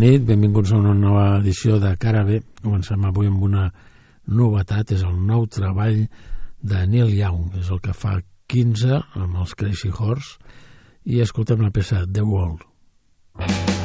Nit, benvinguts a una nova edició de Cara B. Comencem avui amb una novetat, és el nou treball de Neil Young, és el que fa 15 amb els Crazy Horse, i escoltem la peça The Wall. Thank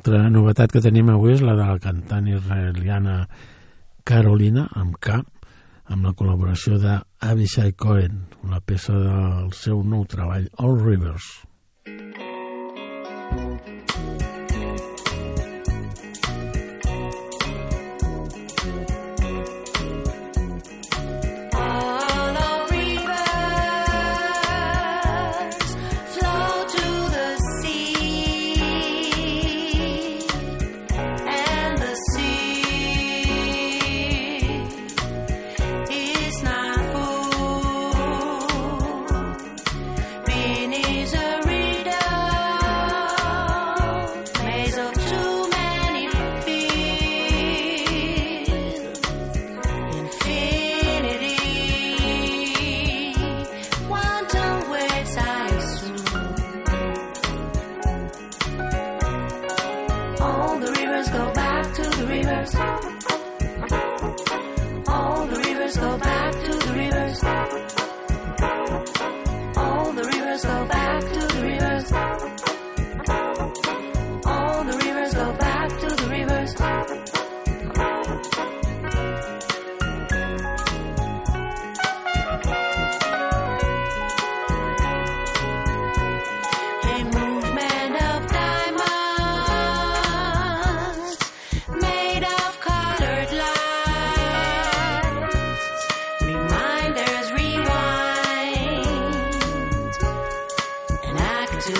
altra novetat que tenim avui és la de la cantant israeliana Carolina, amb K, amb la col·laboració d'Avishai Cohen, una peça del seu nou treball, All Rivers.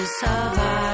survive.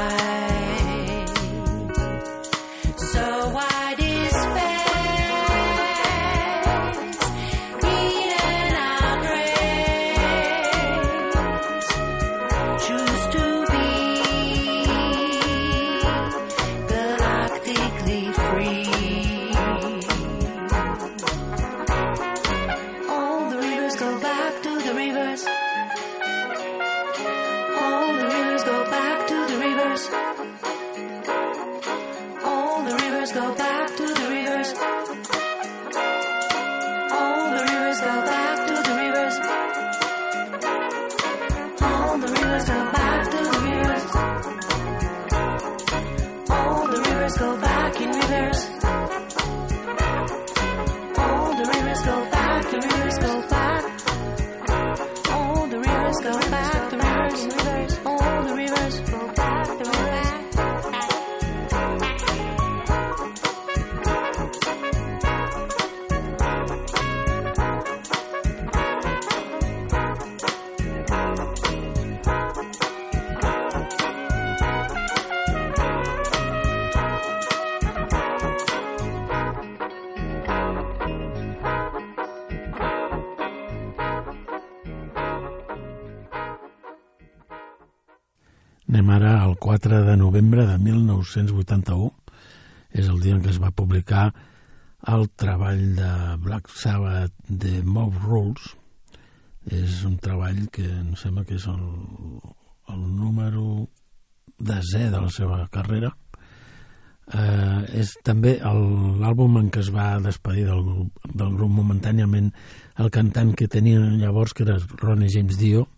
Novembre de 1981. És el dia en què es va publicar el treball de Black Sabbath de Mob Rules. És un treball que em sembla que és el, el número desè de la seva carrera. Eh, és també l'àlbum en què es va despedir del, grup- del grup momentàniament el cantant que tenia llavors, que era Ronnie James Dio,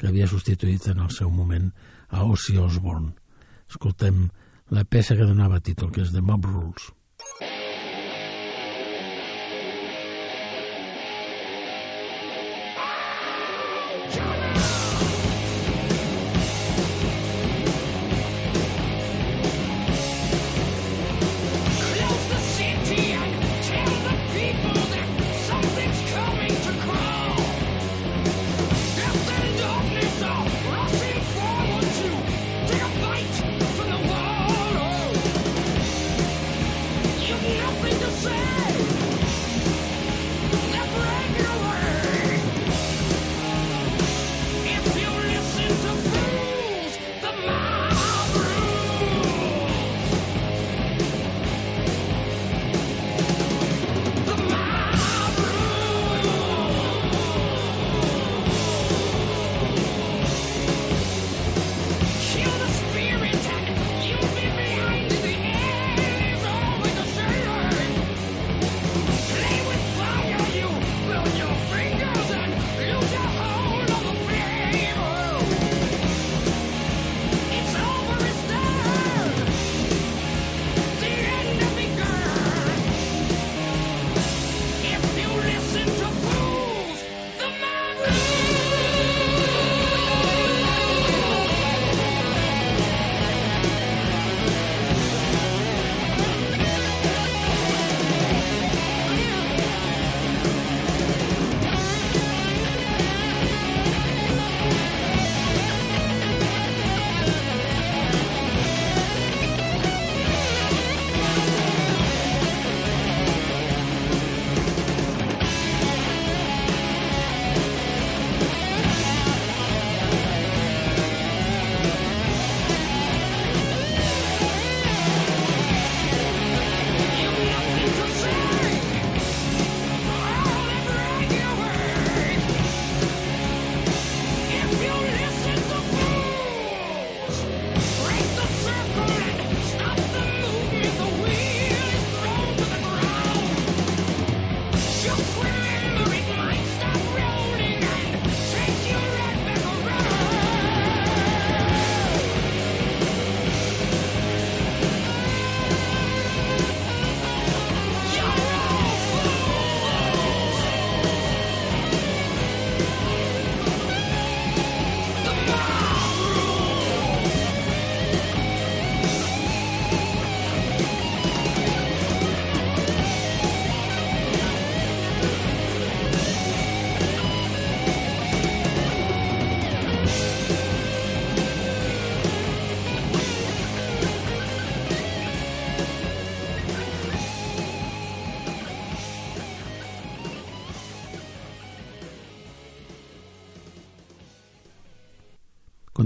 que havia substituït en el seu moment a Ozzy Osbourne. Escoltem la peça que donava títol, que és The Mob Rules.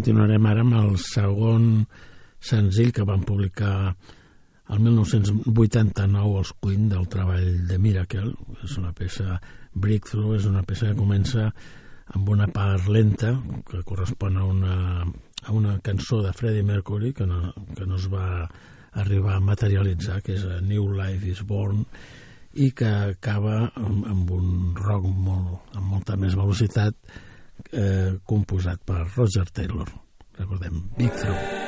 continuarem ara amb el segon senzill que van publicar el 1989 els Queen del treball de Miracle. És una peça breakthrough, és una peça que comença amb una part lenta que correspon a una, a una cançó de Freddie Mercury que no, que no es va arribar a materialitzar, que és a New Life is Born, i que acaba amb, amb un rock molt, amb molta més velocitat, eh, composat per Roger Taylor. Recordem, Big Through.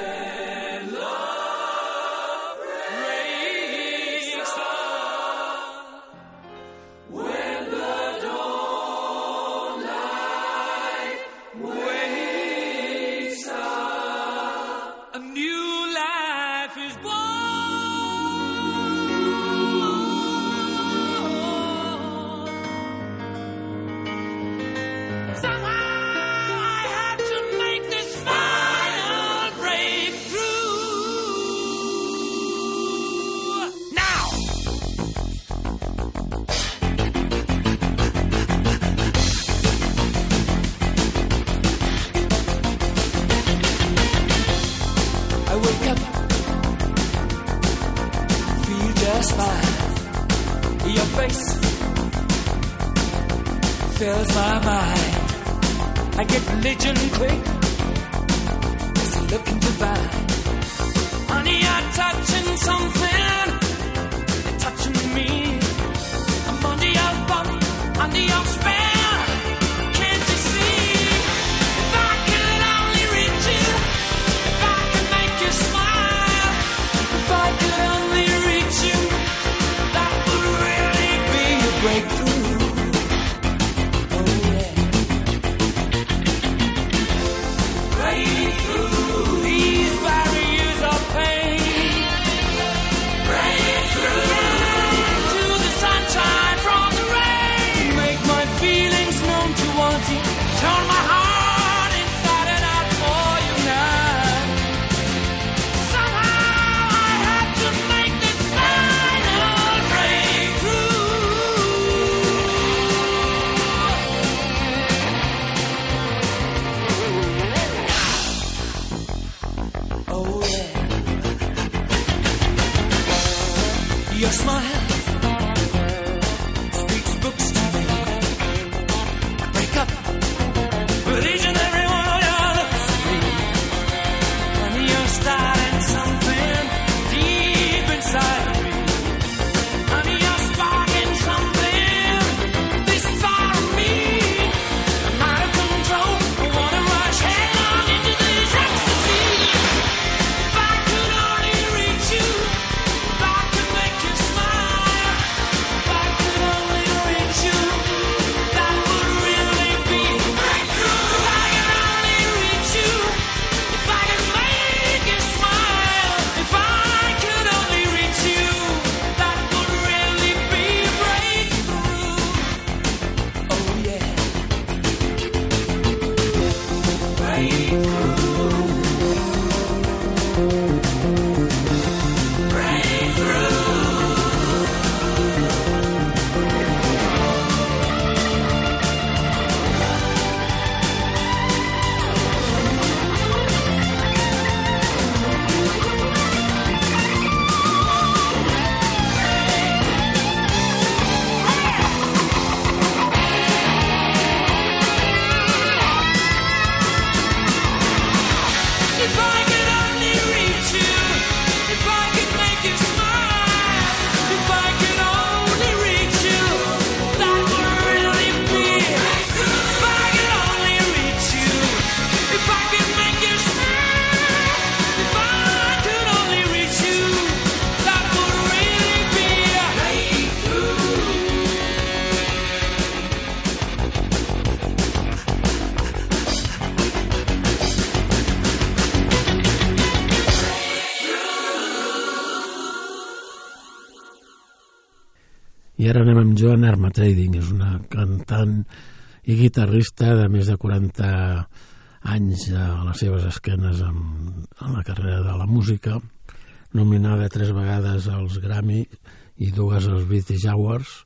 Ara anem amb Joan Armatrading, és una cantant i guitarrista de més de 40 anys a les seves esquenes en, en la carrera de la música, nominada tres vegades als Grammy i dues als British Awards,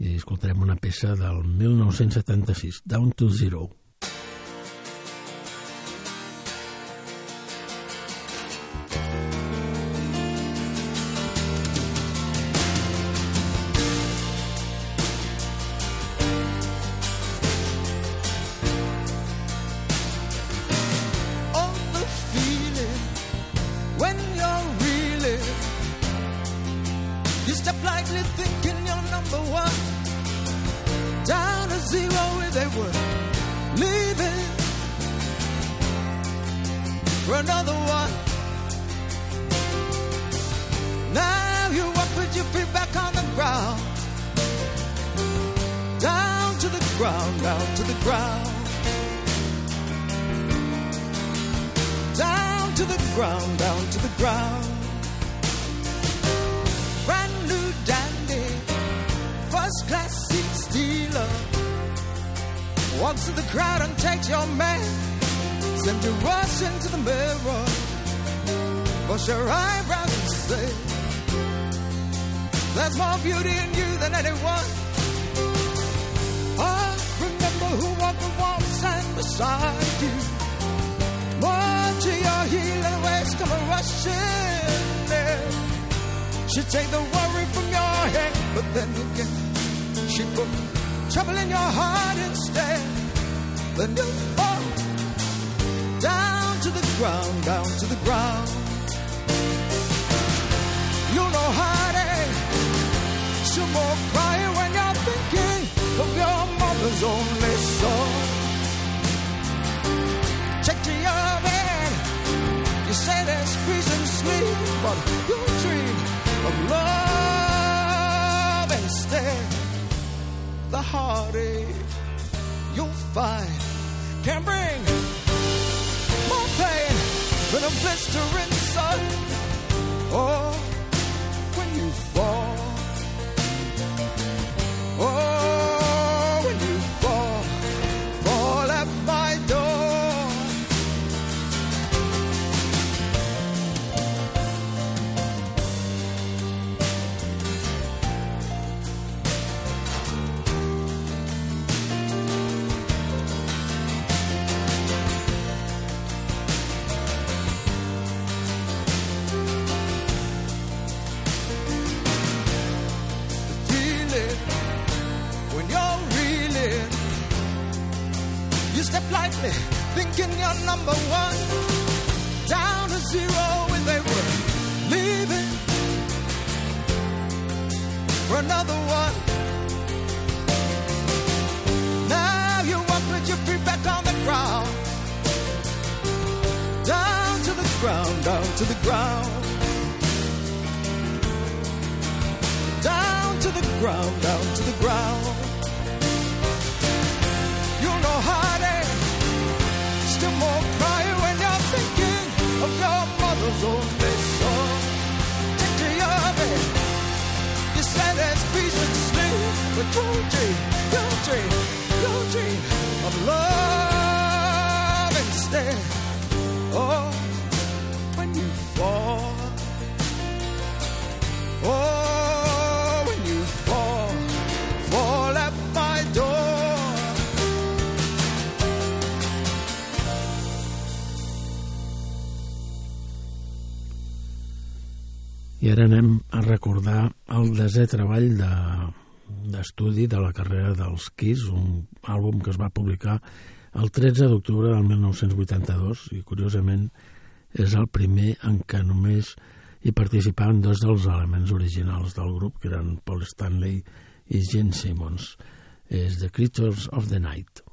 i escoltarem una peça del 1976, Down to Zero. Ground, down to the ground. Brand new dandy, first class seat stealer. Walks to the crowd and takes your man. Send you rush into the mirror. Brush your eyebrows and say, There's more beauty in you than anyone. I remember who walked the wall stand beside you. More to your heel She take the worry from your head, but then again, she put trouble in your heart instead. Then you fall down to the ground, down to the ground. You know heartache, some more crying when you're thinking of your mother's only son. Check to your bed, you say there's peace and sleep, but you of love instead. The heartache you'll find can bring more pain than a blistering sun. Oh, step lightly, thinking you're number one. Down to zero when they were leaving for another one. Now you walk with your feet back on the ground. Down to the ground, down to the ground. down to the ground, down to the ground. You know heartache, Oh, when you fall. Oh, I ara anem a recordar el desè treball de d'estudi de la carrera dels Kiss, un àlbum que es va publicar el 13 d'octubre del 1982 i curiosament és el primer en què només hi participaven dos dels elements originals del grup, que eren Paul Stanley i Gene Simmons. És The Creatures of the Night.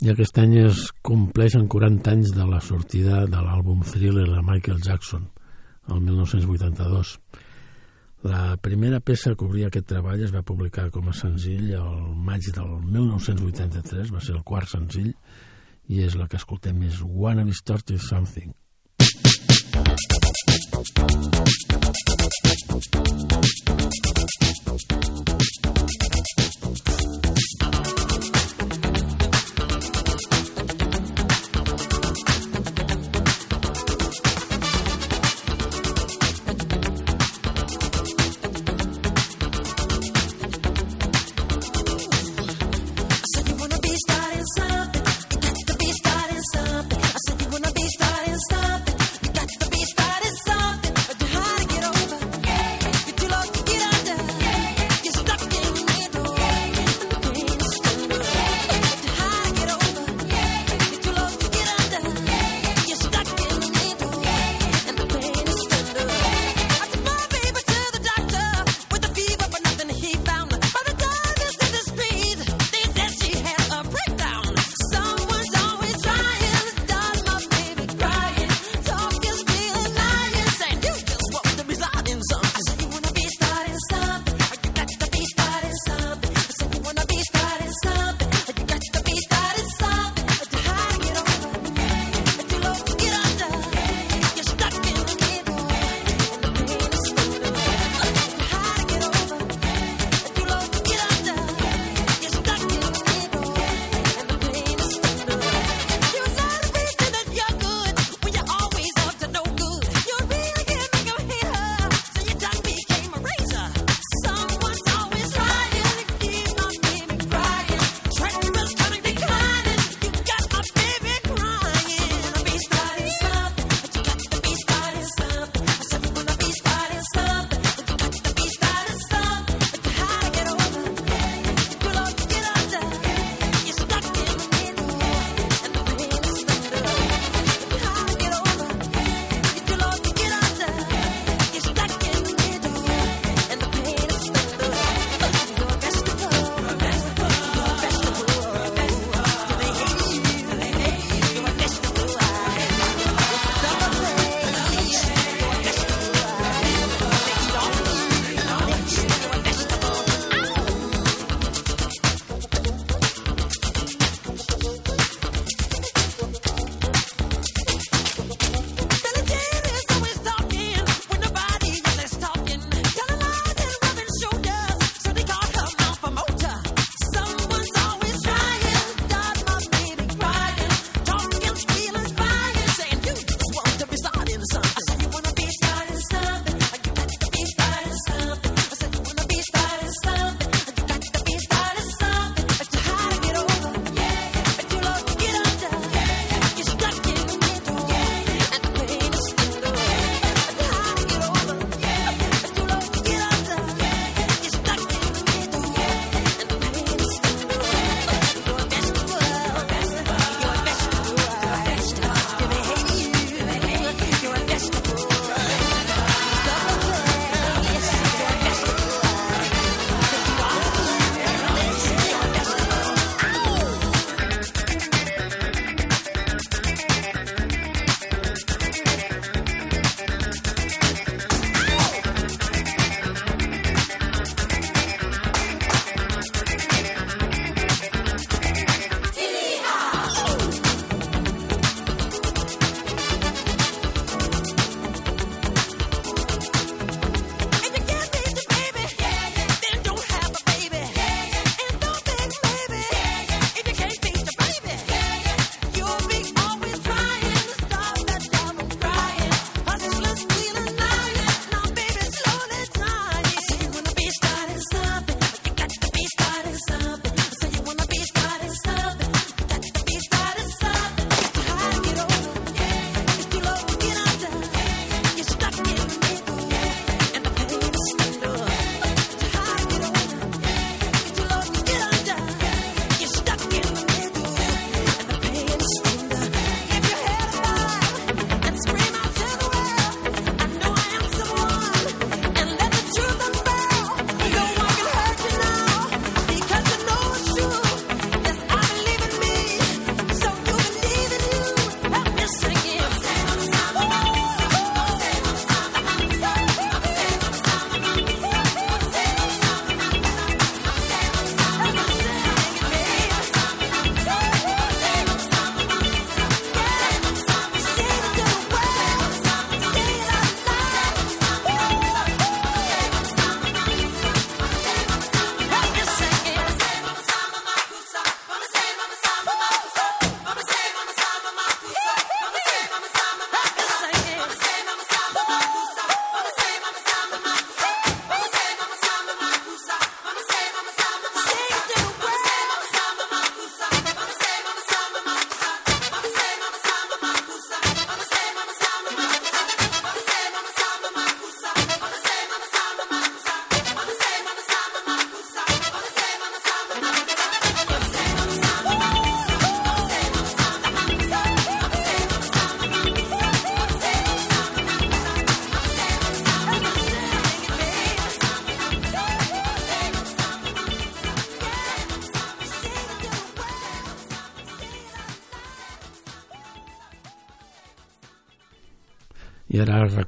I aquest any es compleixen 40 anys de la sortida de l'àlbum Thriller de Michael Jackson, el 1982. La primera peça que obria aquest treball es va publicar com a senzill el maig del 1983, va ser el quart senzill, i és la que escoltem, és Wanna Be Started Something. I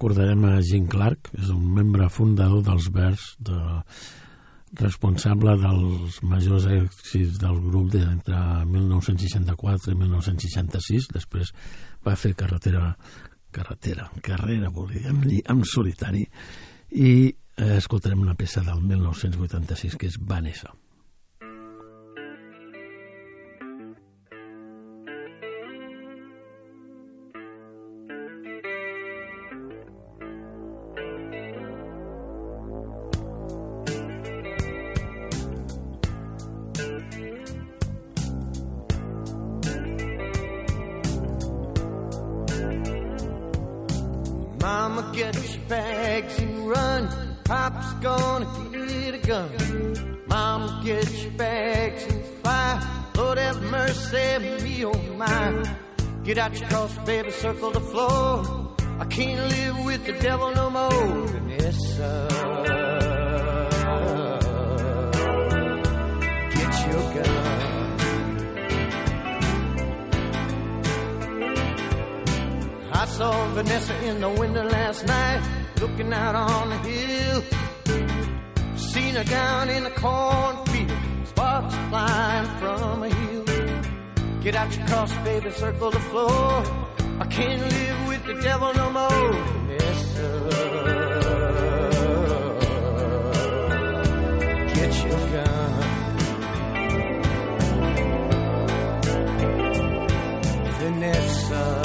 recordarem a Jim Clark, és un membre fundador dels Bears, de, responsable dels majors èxits del grup entre 1964 i 1966. Després va fer carretera, carretera, carrera, volíem dir, en solitari. I eh, escoltarem una peça del 1986 que és Vanessa. Floor. I can't live with the devil no more, Vanessa. Get your gun. I saw Vanessa in the window last night, looking out on the hill. Seen her down in the cornfield, sparks flying from a hill. Get out your cross, baby, circle the floor. Can't live with the devil no more. Vanessa. Get your gun. Vanessa.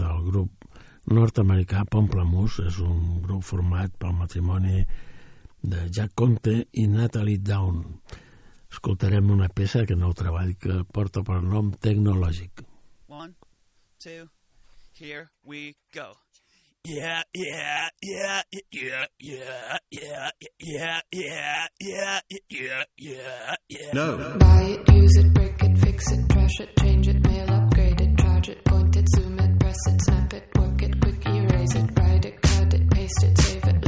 Del grup nord-americà Pomplamoose. És un grup format pel matrimoni de Jack Conte i Natalie Down. Escoltarem una peça que nou treball que porta per nom Tecnològic. One, two, here we go. Yeah, yeah, yeah, yeah, yeah, yeah, yeah, yeah, yeah, yeah, yeah, yeah. No. Buy it, use it, break it, fix it, trash it, change it, mail, upgrade it, charge it, point it, zoom it, press it, snap it, work it, quick erase it, write it, cut it, paste it, save it, it,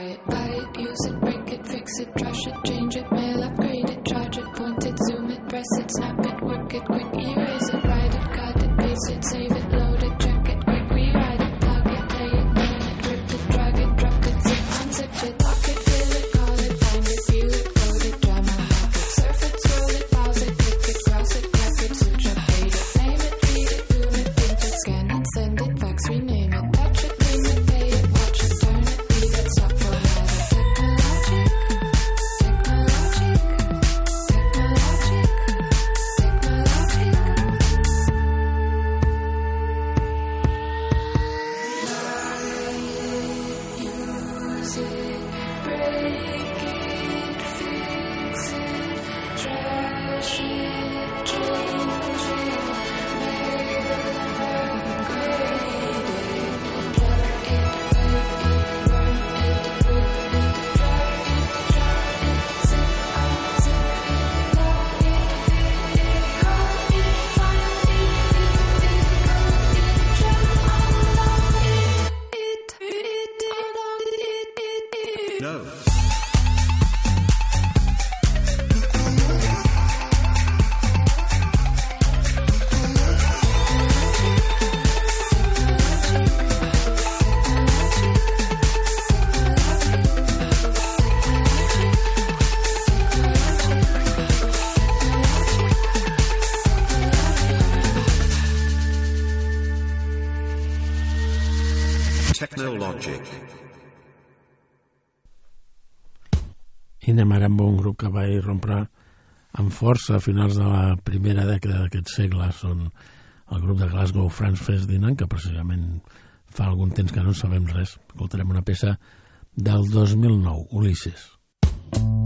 Buy it, buy it, use it, break it, fix it, trash it, change it, mail, upgrade it, charge it, point it, zoom it, press it, snap it, work it, quick erase it, write it, cut it, paste it, save it, load it, Marambo, un grup que va irrompre amb força a finals de la primera dècada d'aquest segle. Són el grup de Glasgow Friends Fest Dinan, que precisament fa algun temps que no en sabem res. Escoltarem una peça del 2009, Ulisses. Ulisses.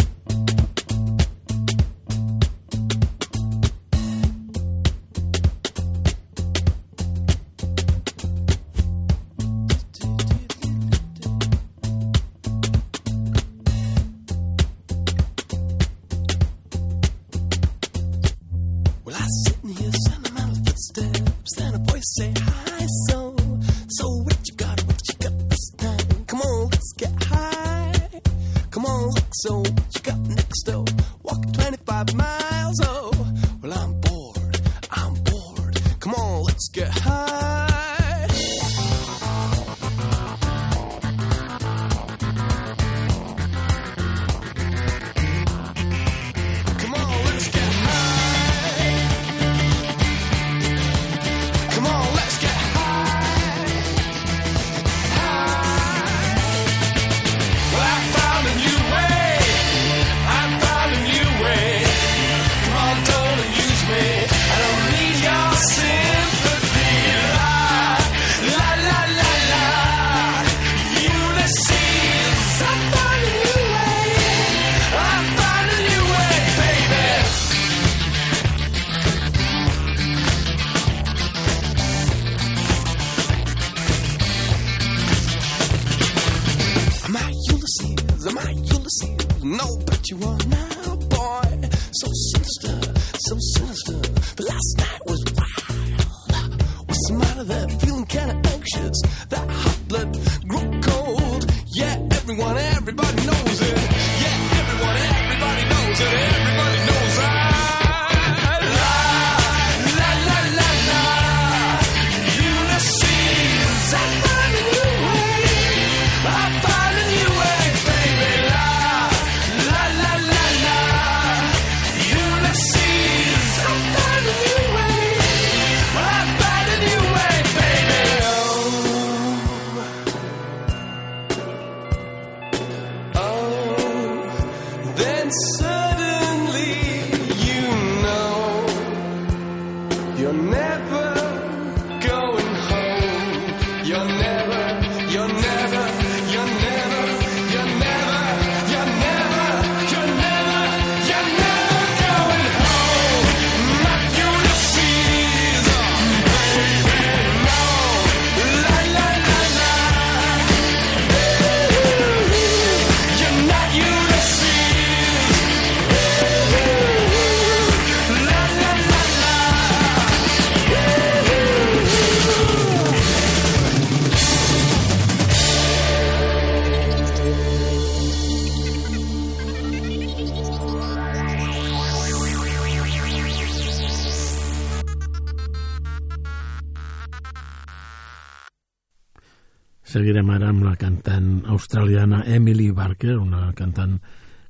Emily Barker, una cantant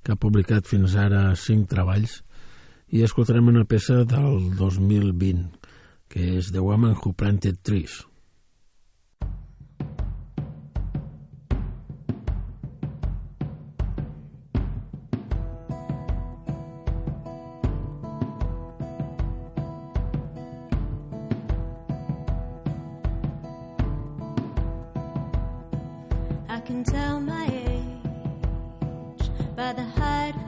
que ha publicat fins ara cinc treballs, i escoltarem una peça del 2020, que és The Woman Who Planted Trees. I can tell my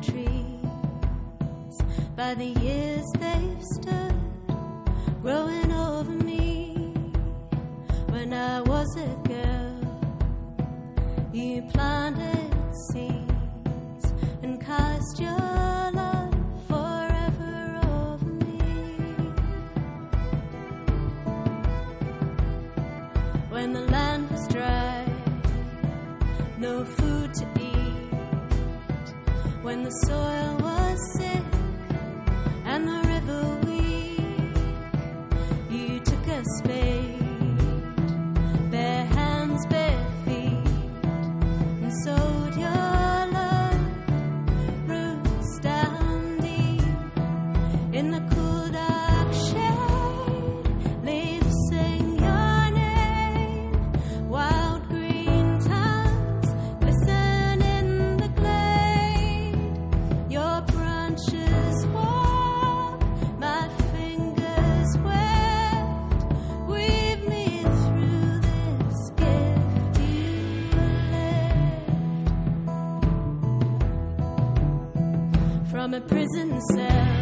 trees. By the years they've stood growing over me. When I was a girl you planted seeds and cast your the soil. prison cell.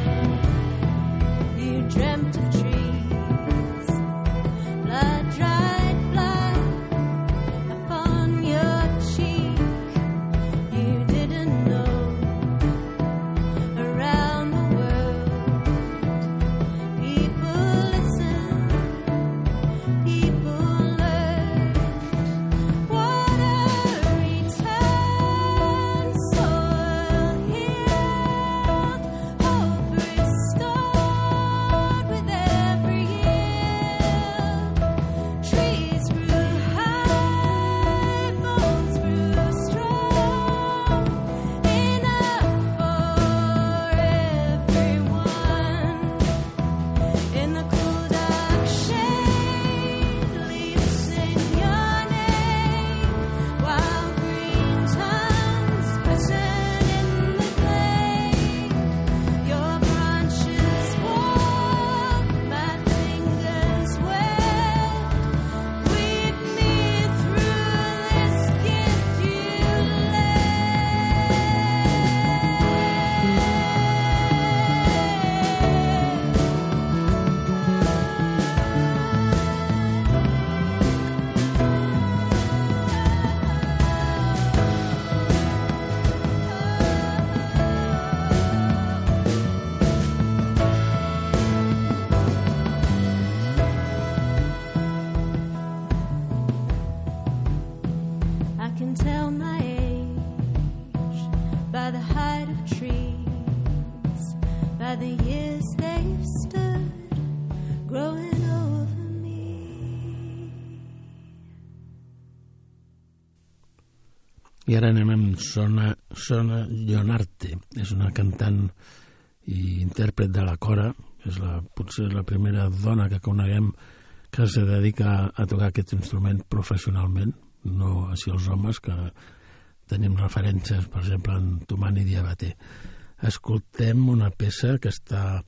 Ara anem amb Sona, Sona Leonarte. És una cantant i intèrpret de la cora. És la, potser la primera dona que coneguem que se dedica a tocar aquest instrument professionalment, no així els homes, que tenim referències, per exemple, en Tomani Diabaté. Escoltem una peça que està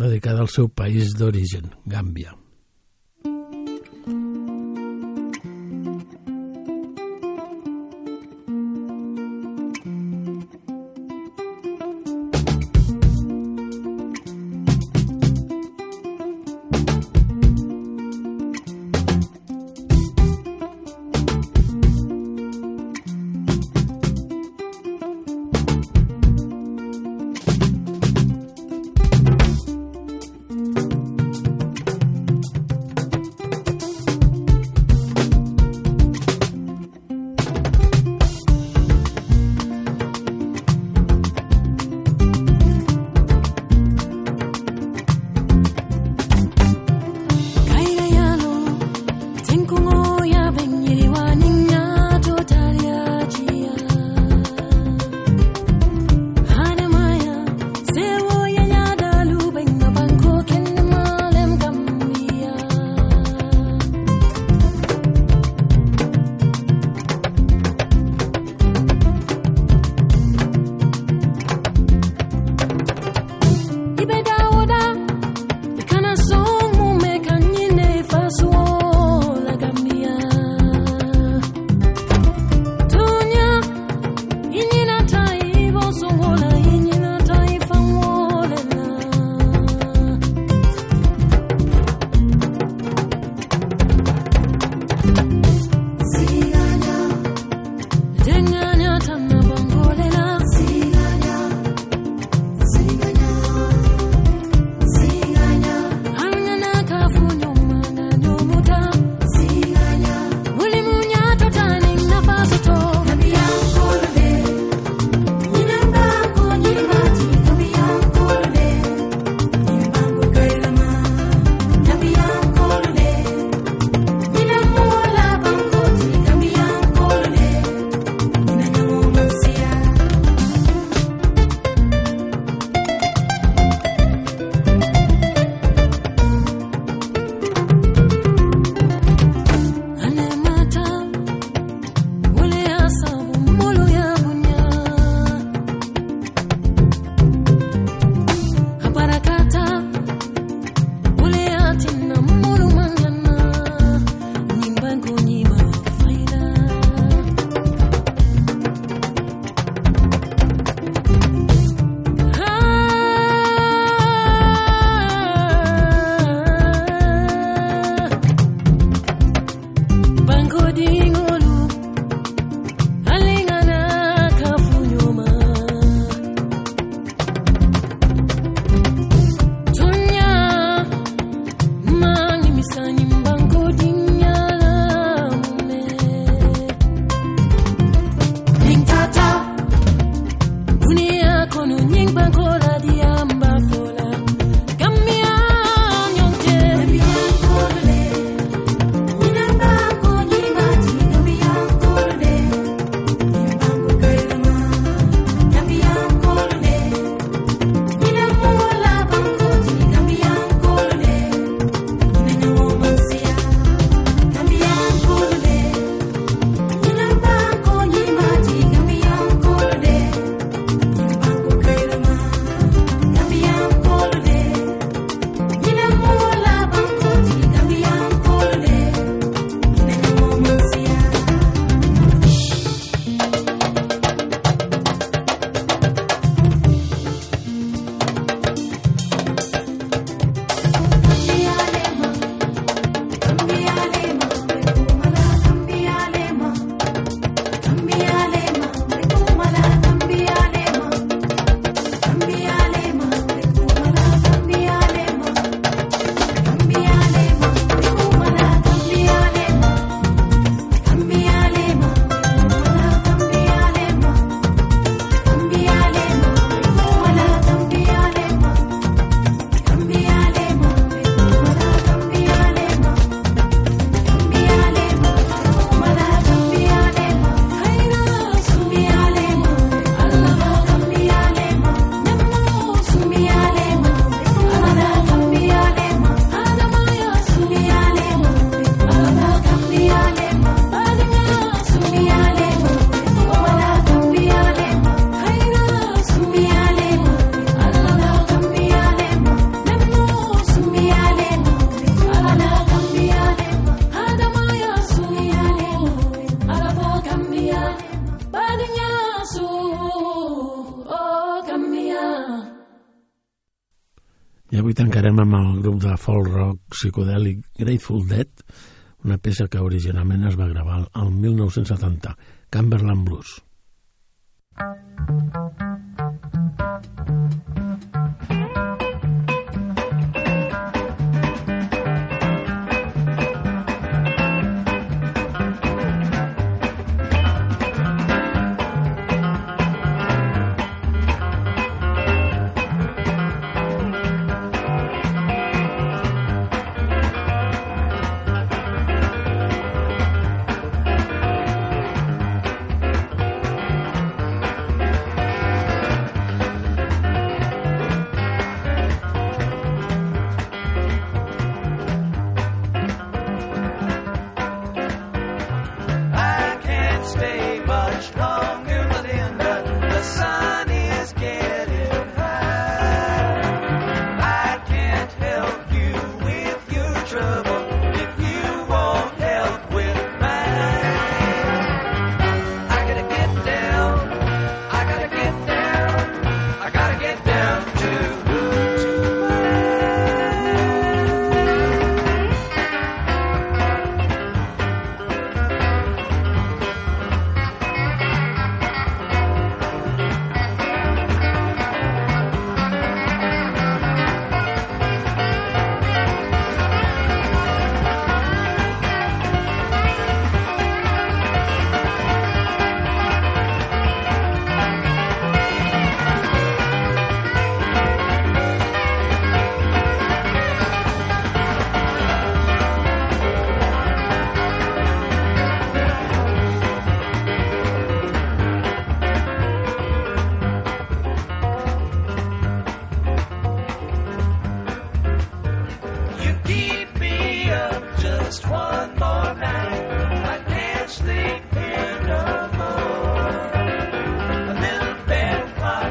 dedicada al seu país d'origen, Gàmbia. psicodèlic Grateful Dead, una peça que originalment es va gravar al 1970, Cumberland Blues.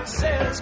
says,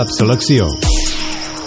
Club Selecció.